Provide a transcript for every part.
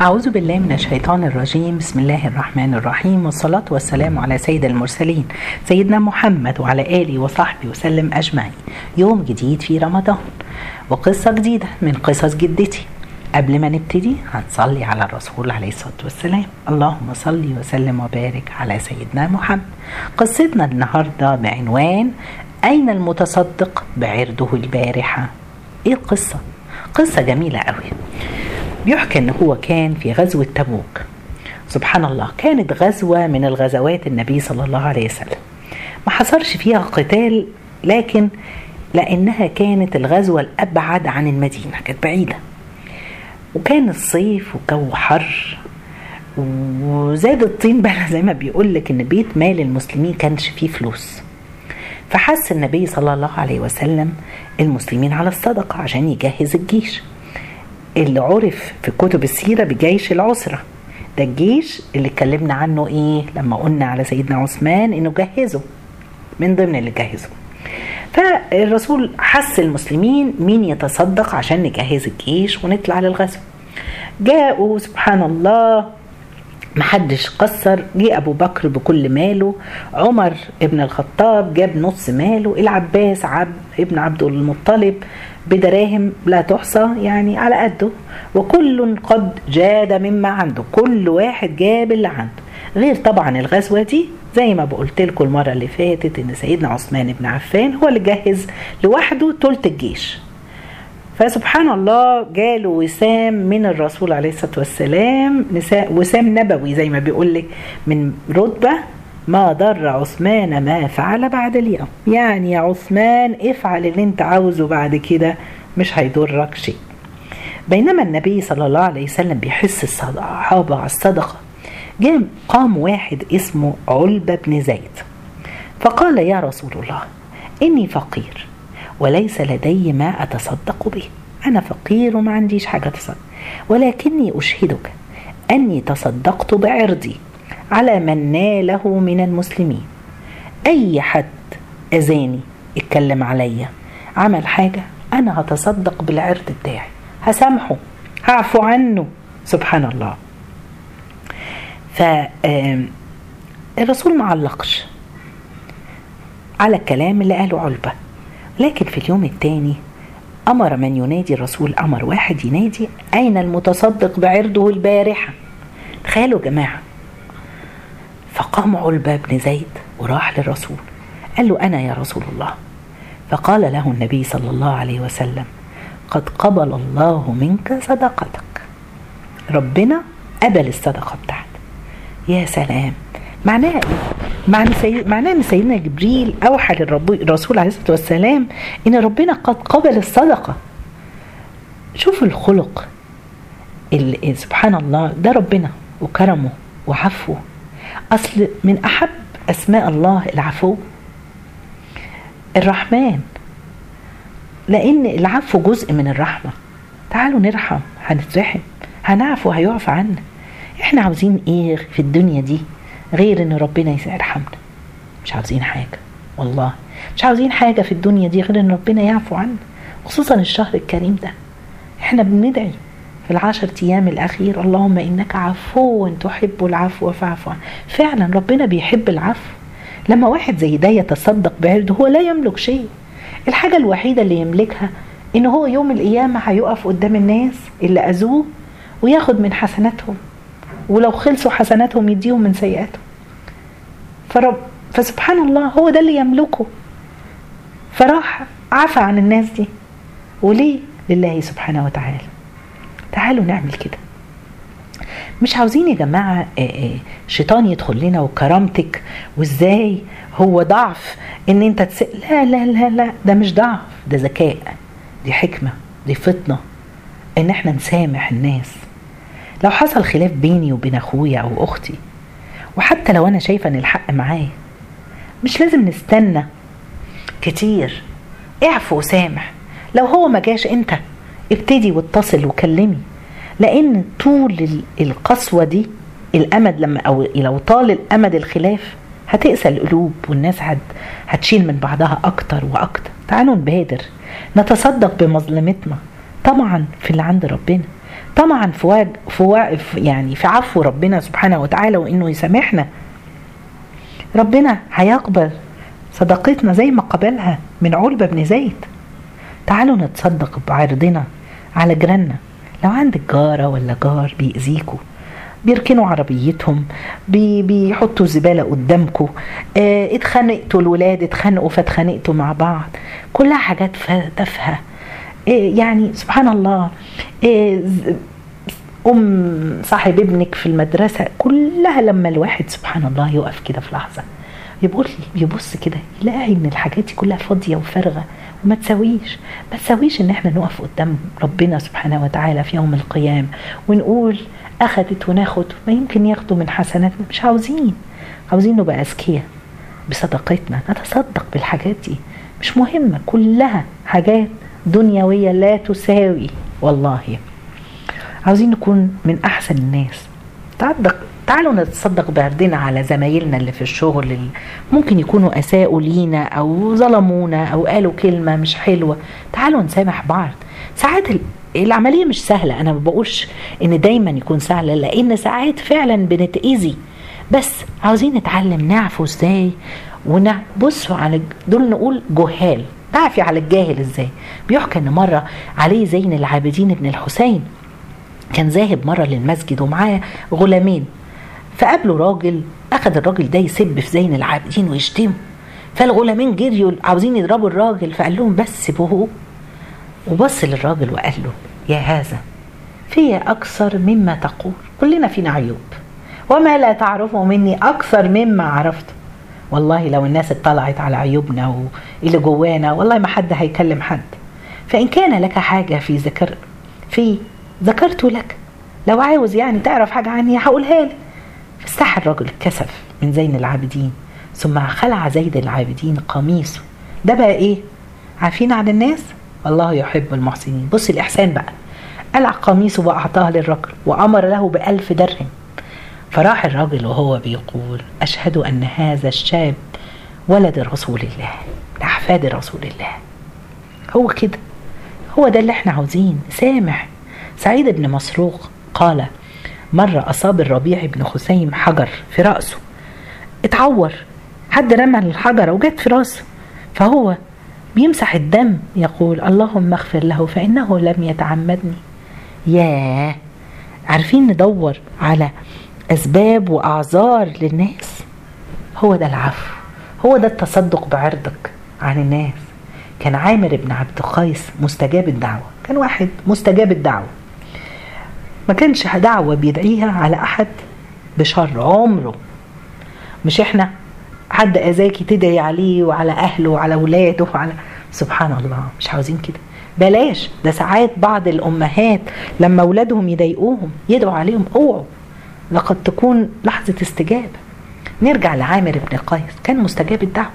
أعوذ بالله من الشيطان الرجيم. بسم الله الرحمن الرحيم. والصلاة والسلام على سيد المرسلين سيدنا محمد وعلى آله وصحبه وسلم أجمعين. يوم جديد في رمضان وقصة جديدة من قصص جدتي. قبل ما نبتدي هنصلي على الرسول عليه الصلاة والسلام. اللهم صل وسلم وبارك على سيدنا محمد. قصتنا النهاردة بعنوان أين المتصدق؟ بعرضه البارحة. إيه القصة؟ قصة جميلة قوي بيحكى إن هو كان في غزوة تبوك. سبحان الله كانت غزوة من الغزوات النبي صلى الله عليه وسلم. ما حصلش فيها قتال لكن لأنها كانت الغزوة الأبعد عن المدينة كانت بعيدة. وكان الصيف وجو حر وزاد الطين بقى زي ما بيقول لك إن بيت مال المسلمين كانش فيه فلوس. فحس النبي صلى الله عليه وسلم المسلمين على الصدقة عشان يجهز الجيش. اللي عرف في كتب السيرة بجيش العسرة. ده الجيش اللي اتكلمنا عنه إيه لما قلنا على سيدنا عثمان إنه جهزه من ضمن اللي جهزه. فالرسول حس المسلمين مين يتصدق عشان نجهز الجيش ونطلع للغزو. جاءوا سبحان الله محدش قصر جه أبو بكر بكل ماله عمر ابن الخطاب جاب نص ماله العباس عب ابن عبد المطلب بدراهم لا تحصى يعني على قده. وكل قد جاد مما عنده كل واحد جاب اللي عنده. غير طبعا الغزوة دي زي ما بقولت لكم المرة اللي فاتت إن سيدنا عثمان بن عفان هو اللي جهز لوحده تلت الجيش. فسبحان الله جاله وسام من الرسول عليه الصلاة والسلام وسام نبوي زي ما بيقول لك من رتبة ما ضر عثمان ما فعل بعد اليوم. يعني يا عثمان افعل اللي انت عاوزه بعد كده مش هيضرك شيء. بينما النبي صلى الله عليه وسلم بيحس الصحابة على الصدقة. جاء قام واحد اسمه علبة بن زيد فقال يا رسول الله إني فقير. وليس لدي ما أتصدق به. أنا فقير وما عنديش حاجة أتصدق. ولكني أشهدك أني تصدقت بعرضي على من ناله من المسلمين. أي حد أذاني اتكلم عليا عمل حاجة أنا هتصدق بالعرض بتاعي. هسامحه هعفو عنه. سبحان الله. فالرسول ما علقش على الكلام اللي قاله علبة. لكن في اليوم الثاني أمر من ينادي الرسول أمر واحد ينادي أين المتصدق بعرضه البارحة؟ تخيلوا جماعة فقام علبة بن زيد وراح للرسول. قال له أنا يا رسول الله. فقال له النبي صلى الله عليه وسلم قد قبل الله منك صدقتك. ربنا قبل الصدقة بتاعتك. يا سلام معناها إيه؟ معنى سيد... معناها إن سيدنا جبريل أوحى للرسول عليه الصلاة والسلام إن ربنا قد قبل الصدقة. شوفوا الخلق اللي سبحان الله ده ربنا وكرمه وعفوه. أصل من أحب أسماء الله العفو الرحمن. لأن العفو جزء من الرحمة. تعالوا نرحم هنترحم هنعفو هيعفى عنا. إحنا عاوزين إيه في الدنيا دي؟ غير إن ربنا يرحمنا. مش عاوزين حاجة. والله. مش عاوزين حاجة في الدنيا دي غير إن ربنا يعفو عنا. خصوصا الشهر الكريم ده. إحنا بندعي في العشر أيام الأخير. اللهم إنك عفو تحب العفو فاعف فعلا ربنا بيحب العفو. لما واحد زي ده يتصدق بعرضه هو لا يملك شيء. الحاجة الوحيدة اللي يملكها إن هو يوم القيامة هيقف قدام الناس اللي أذوه وياخد من حسناتهم. ولو خلصوا حسناتهم يديهم من سيئاتهم. فرب فسبحان الله هو ده اللي يملكه. فراح عفى عن الناس دي. وليه؟ لله سبحانه وتعالى. تعالوا نعمل كده. مش عاوزين يا جماعة شيطان يدخل لنا وكرامتك وازاي هو ضعف إن أنت تس... لا لا لا لا ده مش ضعف ده ذكاء دي حكمة دي فطنة إن إحنا نسامح الناس. لو حصل خلاف بيني وبين أخويا أو أختي وحتى لو أنا شايفة إن الحق معايا مش لازم نستنى. كتير. اعفو وسامح. لو هو ما جاش أنت ابتدي واتصل وكلمي. لأن طول القسوة دي الأمد لما أو لو طال الأمد الخلاف هتقسى القلوب والناس هت هتشيل من بعضها أكتر وأكتر. تعالوا نبادر. نتصدق بمظلمتنا. طبعا في اللي عند ربنا. طمعا في يعني في عفو ربنا سبحانه وتعالى وإنه يسامحنا. ربنا هيقبل صدقتنا زي ما قبلها من علبة بن زيد. تعالوا نتصدق بعرضنا على جيراننا. لو عندك جارة ولا جار بيأذيكوا بيركنوا عربيتهم بي بيحطوا زبالة قدامكم آه اتخانقتوا الولاد اتخانقوا فاتخانقتوا مع بعض. كلها حاجات تافهة. يعني سبحان الله ز- أم صاحب ابنك في المدرسة كلها لما الواحد سبحان الله يقف كده في لحظة يقول يبص كده يلاقي إن الحاجات دي كلها فاضية وفارغة وما تساويش ما تساويش إن إحنا نقف قدام ربنا سبحانه وتعالى في يوم القيامه ونقول أخذت وناخد ما يمكن ياخدوا من حسناتنا مش عاوزين عاوزين نبقى أذكياء بصدقتنا نتصدق بالحاجات دي مش مهمة كلها حاجات دنيوية لا تساوي. والله عاوزين نكون من أحسن الناس. تصدق تعالوا نتصدق بعرضنا على زمايلنا اللي في الشغل اللي ممكن يكونوا أساءوا لينا أو ظلمونا أو قالوا كلمة مش حلوة. تعالوا نسامح بعض. ساعات ال- العملية مش سهلة. أنا ما بقولش إن دايما يكون سهله لأن ساعات فعلا بنتأذي. بس عاوزين نتعلم نعفو إزاي ونبصوا على دول نقول جهال. نعفي على الجاهل إزاي؟ بيحكى إن مرة علي زين العابدين بن الحسين كان ذاهب مرة للمسجد ومعاه غلامين. فقابله راجل أخذ الراجل ده يسب في زين العابدين ويشتمه. فالغلامين جريوا عاوزين يضربوا الراجل فقال لهم بس سيبوه وبص للراجل وقال له يا هذا في أكثر مما تقول كلنا فينا عيوب. وما لا تعرفه مني أكثر مما عرفته. والله لو الناس اطلعت على عيوبنا واللي جوانا والله ما حد هيكلم حد. فإن كان لك حاجة في ذكر في ذكرت لك لو عاوز يعني تعرف حاجة عني هقولها لك. فاستحى الرجل الكسف من زين العابدين ثم خلع زيد العابدين قميصه ده بقى إيه؟ عارفين عن الناس؟ والله يحب المحسنين. بص الإحسان بقى. قلع قميصه وأعطاه للرجل وأمر له بألف درهم. فراح الرجل وهو بيقول أشهد أن هذا الشاب ولد رسول الله لأحفاد رسول الله. هو كده هو ده اللي إحنا عاوزين. سامح سعيد بن مسروق قال مرة أصاب الربيع بن خثيم حجر في رأسه. اتعور حد رمى الحجرة وجت في رأسه. فهو بيمسح الدم يقول اللهم اغفر له فإنه لم يتعمدني. ياه! عارفين ندور على أسباب وأعذار للناس. هو ده العفو. هو ده التصدق بعرضك عن الناس. كان عامر بن عبد القيس مستجاب الدعوة. كان واحد مستجاب الدعوة. ما كانش دعوة بيدعيها على أحد بشر عمره. مش إحنا حد أذاكي تدعي عليه وعلى أهله وعلى أولاده وعلى سبحان الله مش عاوزين كده. بلاش. ده ساعات بعض الأمهات لما أولادهم يضايقوهم يدعوا عليهم اوعوا. لقد تكون لحظة استجابة. نرجع لعامر بن قيس كان مستجاب الدعوة.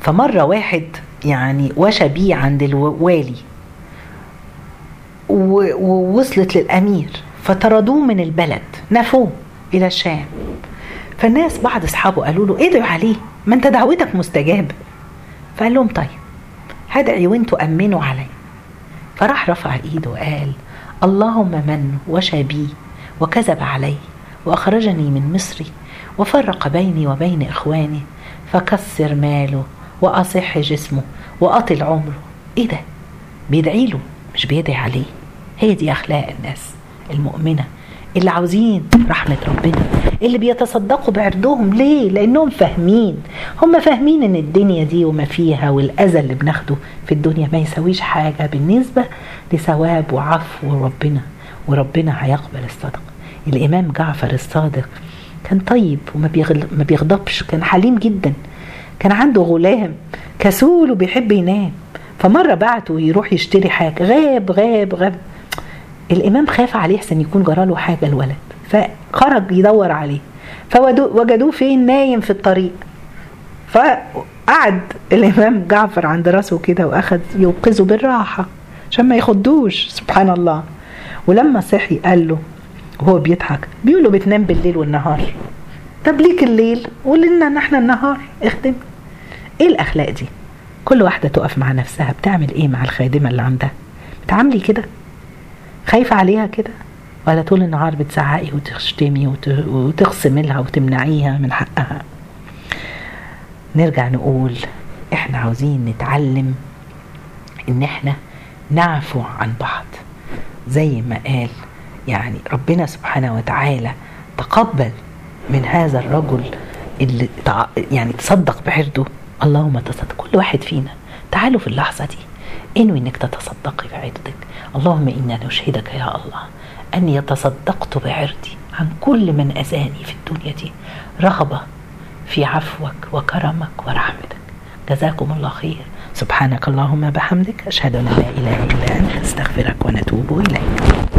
فمرة واحد يعني وشى بيه عند الوالي ووصلت للأمير فطردوه من البلد نفوه إلى الشام. فالناس بعض أصحابه قالوا له ادعوا عليه ما أنت دعوتك مستجابة. فقال لهم طيب هدعي وأنتوا أمنوا علي. فراح رفع إيده وقال اللهم من وشى بي وكذب علي وأخرجني من مصري وفرق بيني وبين إخواني فكسر ماله وأصح جسمه وأطل عمره. إيه ده؟ بيدعي له مش بيدعي عليه. هي دي أخلاق الناس المؤمنة اللي عاوزين رحمة ربنا اللي بيتصدقوا بعرضهم. ليه؟ لأنهم فاهمين. هم فاهمين إن الدنيا دي وما فيها والأذى اللي بناخده في الدنيا ما يساويش حاجة بالنسبة لثواب وعفو ربنا. وربنا هيقبل الصدقة. الإمام جعفر الصادق كان طيب وما ما بيغضبش كان حليم جدا. كان عنده غلام كسول وبيحب ينام. فمرة بعته يروح يشتري حاجة. غاب غاب غاب. الإمام خاف عليه حسن يكون جراله حاجة الولد. فخرج يدور عليه. فوجدوه فين؟ نايم في الطريق. فقعد الإمام جعفر عند راسه كده وأخذ يوقظه بالراحة عشان ما يخضوش. سبحان الله. ولما صحي قال له وهو بيضحك بيقول له بتنام بالليل والنهار. طب ليك الليل؟ ولنا نحن النهار. اخدم إيه الأخلاق دي؟ كل واحدة تقف مع نفسها بتعمل إيه مع الخادمة اللي عندها؟ بتعاملي كده؟ خايفة عليها كده؟ ولا طول النهار بتزعقي وتشتمي وت- وتخصمي لها وتمنعيها من حقها؟ نرجع نقول إحنا عاوزين نتعلم إن إحنا نعفو عن بعض. زي ما قال. يعني ربنا سبحانه وتعالى تقبل من هذا الرجل اللي تع- يعني تصدق بعرضه اللهم تصدق. كل واحد فينا. تعالوا في اللحظة دي. انوي إنك تتصدقي بعرضك. اللهم إنا نشهدك يا الله أني تصدقت بعرضي عن كل من أذاني في الدنيا دي. رغبة في عفوك وكرمك ورحمتك. جزاكم الله خير. سبحانك اللهم بحمدك أشهد أن لا إله إلا أنت أستغفرك ونتوب إليك.